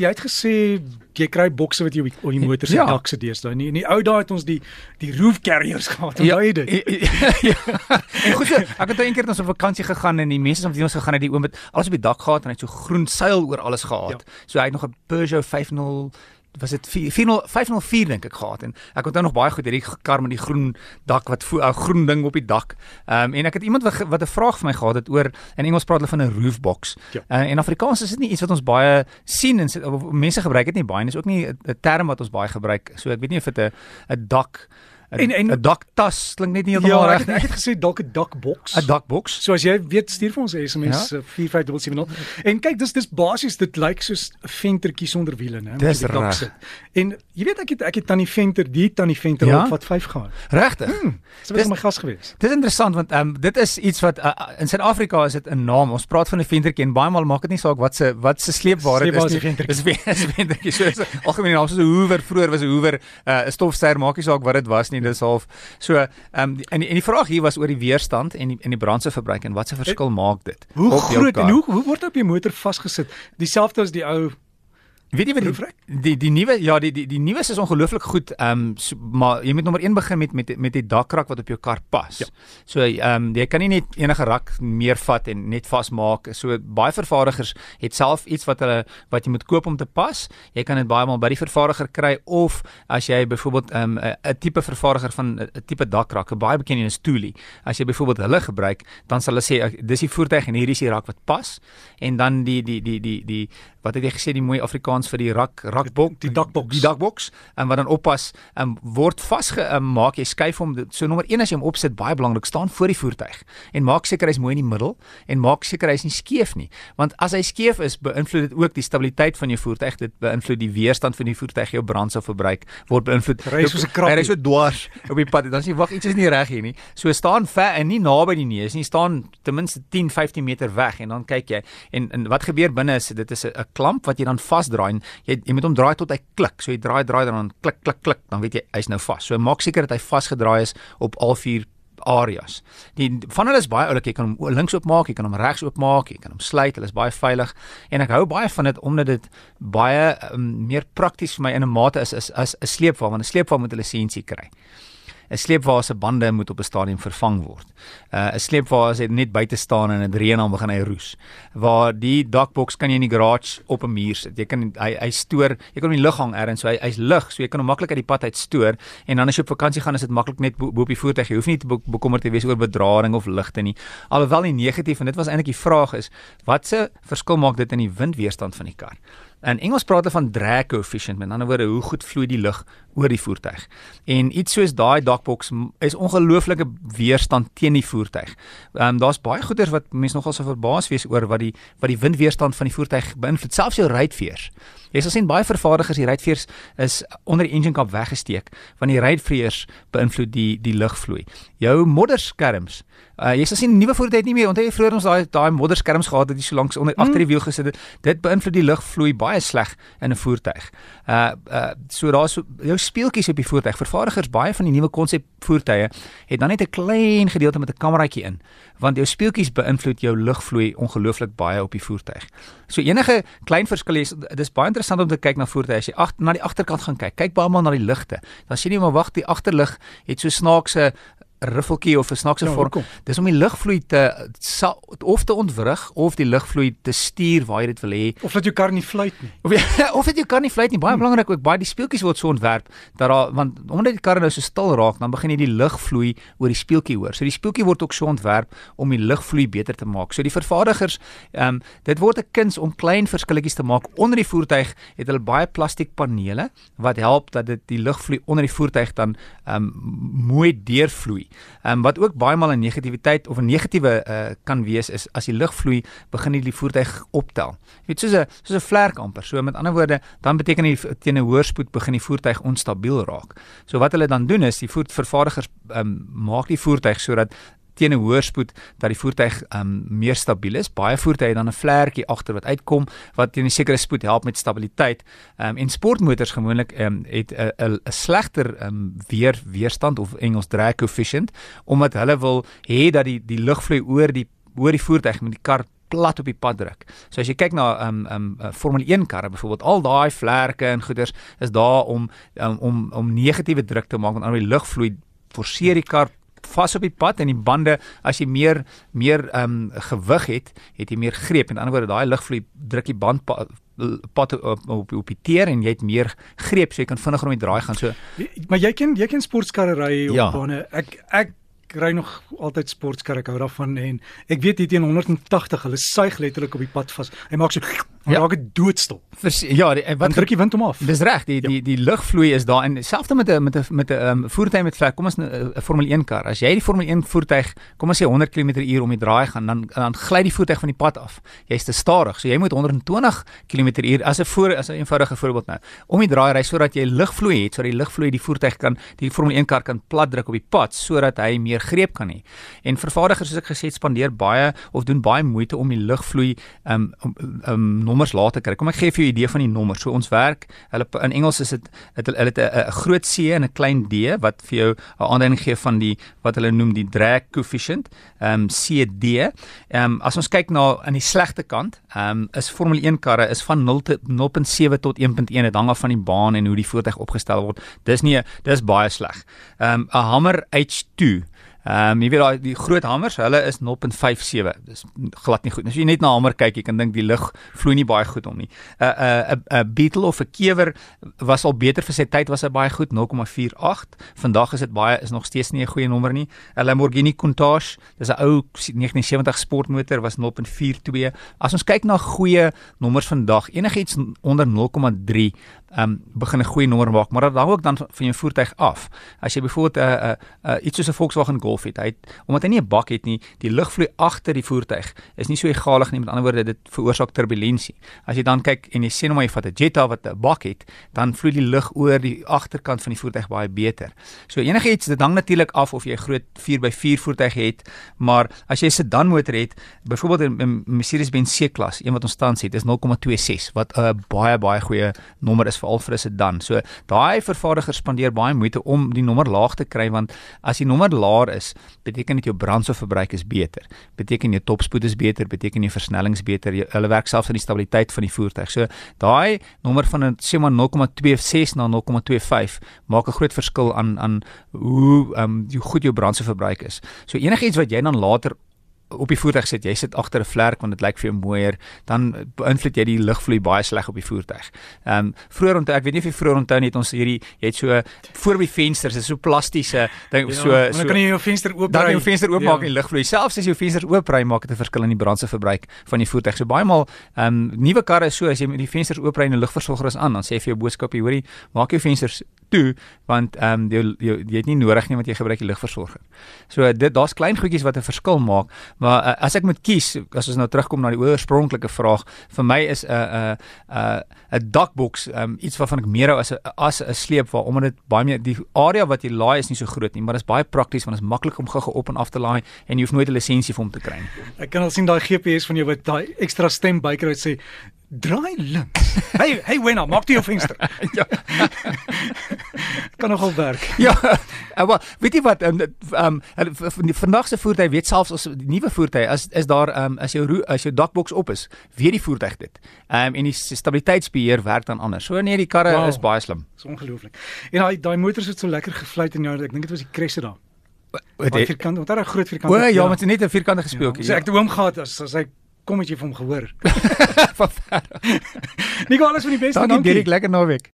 jy het gesê jy kry bokse wat jy op die, op motor se Ja. dak sit deesdae. In die, in die ou dae het ons die die roof carriers gehad. Ja, Onthou jy dit? ja. En goed ek het nou een keer na so 'n vakansie gegaan en die mense wat ons gegaan het, die oom het alles op die dak gehad en hy het so groen seil oor alles gehad. Ja. So hy het nog 'n Peugeot 50 was dit 4 40 504 dink ek gehad en ek onthou nog baie goed hierdie kar met die groen dak wat vo- 'n groen ding op die dak. Ehm um, en ek het iemand wat wat 'n vraag vir my gehad het oor in Engels praat hulle van 'n roofbox. Ja. Uh, en Afrikaans is dit nie iets wat ons baie sien en mense gebruik dit nie baie en dis ook nie 'n term wat ons baie gebruik. So ek weet nie of dit 'n 'n dak 'n daktas klink net nie heeltemal Ja, reg nie. ek het gesê dalk 'n dakbox. 'n dakboks. So as jy weet stuur vir ons 'n SMS Ja. ja? 45770. En kyk, dis dis basies dit lyk soos 'n ventertjie sonder wiele, né? Dis reg. En jy weet ek het ek het tannie Venter, die tannie Venter Ja? op wat 5 gehad. Regtig. Sy was Dis- my gas gewees. Dit is interessant want ehm um, dit is iets wat uh, in Suid-Afrika is dit 'n naam. Ons praat van 'n ventertjie en baie maal maak dit nie saak wat se wat se sleepware dit is nie. ventertjie. Dis ven- is 'n ventertjie. So is 'n algemene naam soos 'n Hoover vroeër was 'n Hoover uh, 'n stofsuier maak nie saak wat dit was nie. Dis half so ehm um, en die, en die vraag hier was oor die weerstand en die en die brandstofverbruik en wat se verskil maak dit Hoe groot en hoe hoe word op jou motor vasgesit? Dieselfde as die ou Weet jy wat die die die nuwe ja die die die nuwe is ongelooflik goed ehm um, so, maar jy moet nommer 1 begin met met met die dakrak wat op jou kar pas. Ja. So ehm um, jy kan nie net enige rak meer vat en net vasmaak. So baie vervaardigers het self iets wat hulle wat jy moet koop om te pas. Jy kan dit baie maal by die vervaardiger kry of as jy byvoorbeeld ehm, 'n um, 'n tipe vervaardiger van 'n tipe dakrak, 'n baie bekende is Thule. As jy byvoorbeeld hulle gebruik, dan sal hulle sê dis die voertuig en hierdie is die rak wat pas en dan die die die die die wat het jy gesê die mooi Afrikaans vir die rak rakbok? Die dakboks. die dakboks. En wat dan oppas en word vasgemaak jy skuif hom so nommer 1 as jy hom opsit baie belangrik staan voor die voertuig. En maak seker hy's mooi in die middel en maak seker hy's nie skeef nie. Want as hy skeef is beïnvloed dit ook die stabiliteit van jou voertuig dit beïnvloed die weerstand van die voertuig jou brandstofverbruik word beïnvloed. Ry soos 'n krappie. hy ry so dwars op die pad dan sê wag iets is nie reg hier nie. So staan ver en nie naby die neus nie staan ten minste 10 15 meter weg en dan kyk jy en, en wat gebeur binne is dit is 'n klamp wat jy dan vasdraai en jy jy moet hom draai tot hy klik so jy draai draai dan klik klik klik dan weet jy hy's nou vas so maak seker dat hy vasgedraai is op al vier areas. Die van hulle is baie oulik. Jy kan hom links oopmaak, jy kan hom regs oopmaak, jy kan hom sluit. Hulle is baie veilig en ek hou baie van dit omdat dit baie um, meer prakties vir my in 'n mate is is as 'n sleepwa want 'n sleepwa moet 'n lisensie kry. 'n Sleepwa se bande moet op 'n stadium vervang word. Uh 'n sleepwa as hy net buite staan en dit reën dan begin hy roes. Waar die dakboks kan jy in die garage op 'n muur sit. Jy kan hy hy stoor, jy kan hom in die lug hang ergens, so hy hy's lig, so jy kan hom maklik uit die pad uit stoor en dan as jy op vakansie gaan is dit maklik net bo bo op die voertuig. Jy hoef nie te be bekommerd te wees oor bedrading of ligte nie. Alhoewel nie negatief en dit was eintlik die vraag is, wat se verskil maak dit in die windweerstand van die kar? In Engels praat hulle van drag coefficient, met ander woorde hoe goed vloei die lug oor die voertuig. En iets soos daai dakboks is ongelooflike weerstand teen die voertuig. Ehm um, daar's baie goeders wat mense nogal sou verbaas wees oor wat die wat die windweerstand van die voertuig beïnvloed, selfs jou ruitveers. Jy sal sien baie vervaardigers die ruitveers is onder die engine kap weggesteek want die ruitveers beïnvloed die die lugvloei. Jou modderskerms Uh, jy sal sien nuwe voertuie het nie meer. Onthou jy vroeër ons daai daai modderskerms gehad het wat jy so langs onder agter die wiel gesit het. Dit beïnvloed die lugvloei baie sleg in 'n voertuig. Uh uh so daar's so, jou speeltjies op die voertuig. Vervaardigers baie van die nuwe konsep voertuie het dan net 'n klein gedeelte met 'n kameraatjie in, want jou speeltjies beïnvloed jou lugvloei ongelooflik baie op die voertuig. So enige klein verskil is dis baie interessant om te kyk na voertuie. As jy ag na die agterkant gaan kyk, kyk baie maal na die ligte. Dan sien jy maar wag, die agterlig het so snaakse riffeltjie of 'n snaakse Ja, vorm. Dis om die lugvloei te sa, of te ontwrig of die lugvloei te stuur waar jy dit wil hê. of dat jou kar nie fluit nie. Of of dit jy kan nie fluit nie. Baie belangrik ook baie die speeltjies word so ontwerp dat daar want omdat die karre nou so stil raak, dan begin jy die lugvloei oor die speeltjie hoor. So die speeltjie word ook so ontwerp om die lugvloei beter te maak. So die vervaardigers, ehm um, dit word 'n kuns om klein verskilletjies te maak onder die voertuig. Het hulle baie plastiekpanele wat help dat dit die lugvloei onder die voertuig dan ehm um, mooi deurvloei. Ehm um, wat ook baie maal 'n negativiteit of 'n negatiewe uh, kan wees is as die lugvloei begin die, voertuig optel. Jy weet soos 'n soos 'n vlerk amper. So met ander woorde, dan beteken die teen 'n hoër spoed begin die voertuig onstabiel raak. So wat hulle dan doen is die voervervaardigers ehm um, maak die voertuig sodat teen 'n hoër spoed dat die voertuig um, meer stabiel is. Baie voertuie het dan 'n vlerkie agter wat uitkom wat teen 'n sekere spoed help met stabiliteit. Um, en sportmotors gewoonlik um, het 'n slegter um, weer weerstand of Engels drag coefficient omdat hulle wil hê dat die die lugvloei oor die oor die voertuig met die kar plat op die pad druk. So as jy kyk na um um uh, Formule 1 karre byvoorbeeld, al daai vlerke en goeders is daar om um, om om negatiewe druk te maak want aan die lugvloei forceer die kar vas op die pad en die bande as jy meer meer ehm um, gewig het, het jy meer greep. In ander woorde, daai lugvloei druk die band pa, pad op, op op die teer en jy het meer greep so jy kan vinniger om die draai gaan. So maar jy ken jy ken sportkarre ry op Ja. bane. Ek ek ry nog altyd sportkarre ek hou daarvan en ek weet hier teen 180 hulle suig letterlik op die pad vas. Hy maak so Ja. raak dit doodstil. vers, ja, die, en Wat druk die wind hom af? Dis reg, die die die lugvloei is daar en selfs met 'n met 'n met 'n um, voertuig met vlek, kom ons 'n Formule 1 kar. As jy die Formule 1 voertuig, kom ons sê 100 km/h om die draai gaan, dan dan gly die voertuig van die pad af. Jy's te stadig, so jy moet 120 km/h as 'n voor as 'n eenvoudige voorbeeld nou. Om die draai ry sodat jy lugvloei het, sodat die lugvloei die voertuig kan die Formule 1 kar kan plat druk op die pad sodat hy meer greep kan hê. En vervaardigers soos ek gesê het spandeer baie of doen baie moeite om die lugvloei um um, um nommers laat te kry. Kom ek gee vir jou 'n idee van die nommers. So ons werk, hulle in Engels is dit het hulle het 'n groot C en 'n klein D wat vir jou 'n aanduiding gee van die wat hulle noem die drag coefficient, um CD. Um as ons kyk na aan die slegte kant, um is Formule 1 karre is van 0 tot 0.7 tot 1.1 dit hang af van die baan en hoe die voertuig opgestel word. Dis nie dis baie sleg. Um 'n Hummer H2 Ehm um, jy weet daai die groot hammers, hulle is 0.57. Dis glad nie goed. As jy net na 'n hamer kyk, jy kan dink die lug vloei nie baie goed om nie. 'n 'n 'n Beetle of 'n kewer was al beter vir sy tyd was hy baie goed 0.48. Vandag is dit baie is nog steeds nie 'n goeie nommer nie. 'n Lamborghini Countach, dis 'n ou 1970 sportmotor was 0.42. As ons kyk na goeie nommers vandag, enigiets onder 0.3 um begin 'n goeie nommer maak, maar dit hang ook dan van jou voertuig af. As jy byvoorbeeld 'n uh, 'n uh, uh, iets soos 'n Volkswagen Golf het, hy het, omdat hy nie 'n bak het nie, die lugvloei agter die voertuig is nie so egalig nie. Met ander woorde, dit veroorsaak turbulensie. As jy dan kyk en jy sê nou maar jy vat 'n Jetta wat 'n bak het, dan vloei die lug oor die agterkant van die voertuig baie beter. So enigiets, dit hang natuurlik af of jy 'n groot 4x4 voertuig het, maar as jy 'n sedan motor het, byvoorbeeld 'n Mercedes-Benz C-klas, een wat ons tans het, is 0,26 wat 'n baie baie goeie nommer is veral vir 'n sedan. So daai vervaardigers spandeer baie moeite om die nommer laag te kry want as die nommer laer is, beteken dit jou brandstofverbruik is beter. Beteken jou topspoed is beter, beteken jou versnellings beter. Jy, hulle werk selfs aan die stabiliteit van die voertuig. So daai nommer van 'n sê maar 0,26 na 0,25 maak 'n groot verskil aan aan hoe ehm um, hoe goed jou brandstofverbruik is. So enigiets wat jy dan later op die voertuig sit, jy sit agter 'n vlerk want dit lyk vir jou mooier, dan beïnvloed jy die lugvloei baie sleg op die voertuig. Ehm um, vroeër onthou, ek weet nie of jy vroeër onthou nie, het ons hierdie jy het so voor by vensters, is so plastiese ding Ja, so dan so kan jy jou venster oop dan kan jy jou venster oopmaak Ja. en lugvloei. Selfs as jy jou vensters oopry, maak dit 'n verskil in die brandstofverbruik van die voertuig. So baie maal, ehm um, nuwe karre is so as jy met die vensters oopry en die lugversorger is aan, dan sê hy vir jou boodskap, jy hoorie, maak jou vensters toe want ehm um, jy, jy jy het nie nodig nie want jy gebruik die lugversorger. So dit daar's klein goedjies wat 'n verskil maak, maar uh, as ek moet kies, as ons nou terugkom na die oorspronklike vraag, vir my is 'n 'n 'n 'n dakboks um, iets waarvan ek meer hou as 'n as 'n sleepwa omdat dit baie meer die area wat jy laai is nie so groot nie, maar dit is baie prakties want dit is maklik om gou-gou op en af te laai en jy hoef nooit 'n lisensie vir hom te kry nie. Ek kan al sien daai GPS van jou wat daai ekstra stem bykry wat sê draai links. hey, hey Wenna, maak toe jou venster. ja. kan nogal werk. Ja, wel, weet jy wat ehm um, um, vandag se voertuig weet selfs as die nuwe voertuig as is daar ehm um, as jou as jou dakboks op is, weet die voertuig dit. Ehm um, en die stabiliteitsbeheer werk dan anders. So nee, die karre Wow. is baie slim. Dis ongelooflik. En daai daai motors het so lekker gefluit in jou, ek dink dit was die Cressida. Wat Daai het- vierkant, want daar 'n groot vierkant. O ja, maar dit is net 'n vierkante gespeel. Ja, so ek het hom gehad as as hy kom het jy vir hom gehoor. van ver. Nico, alles van die beste. Dankie Derek, lekker naweek.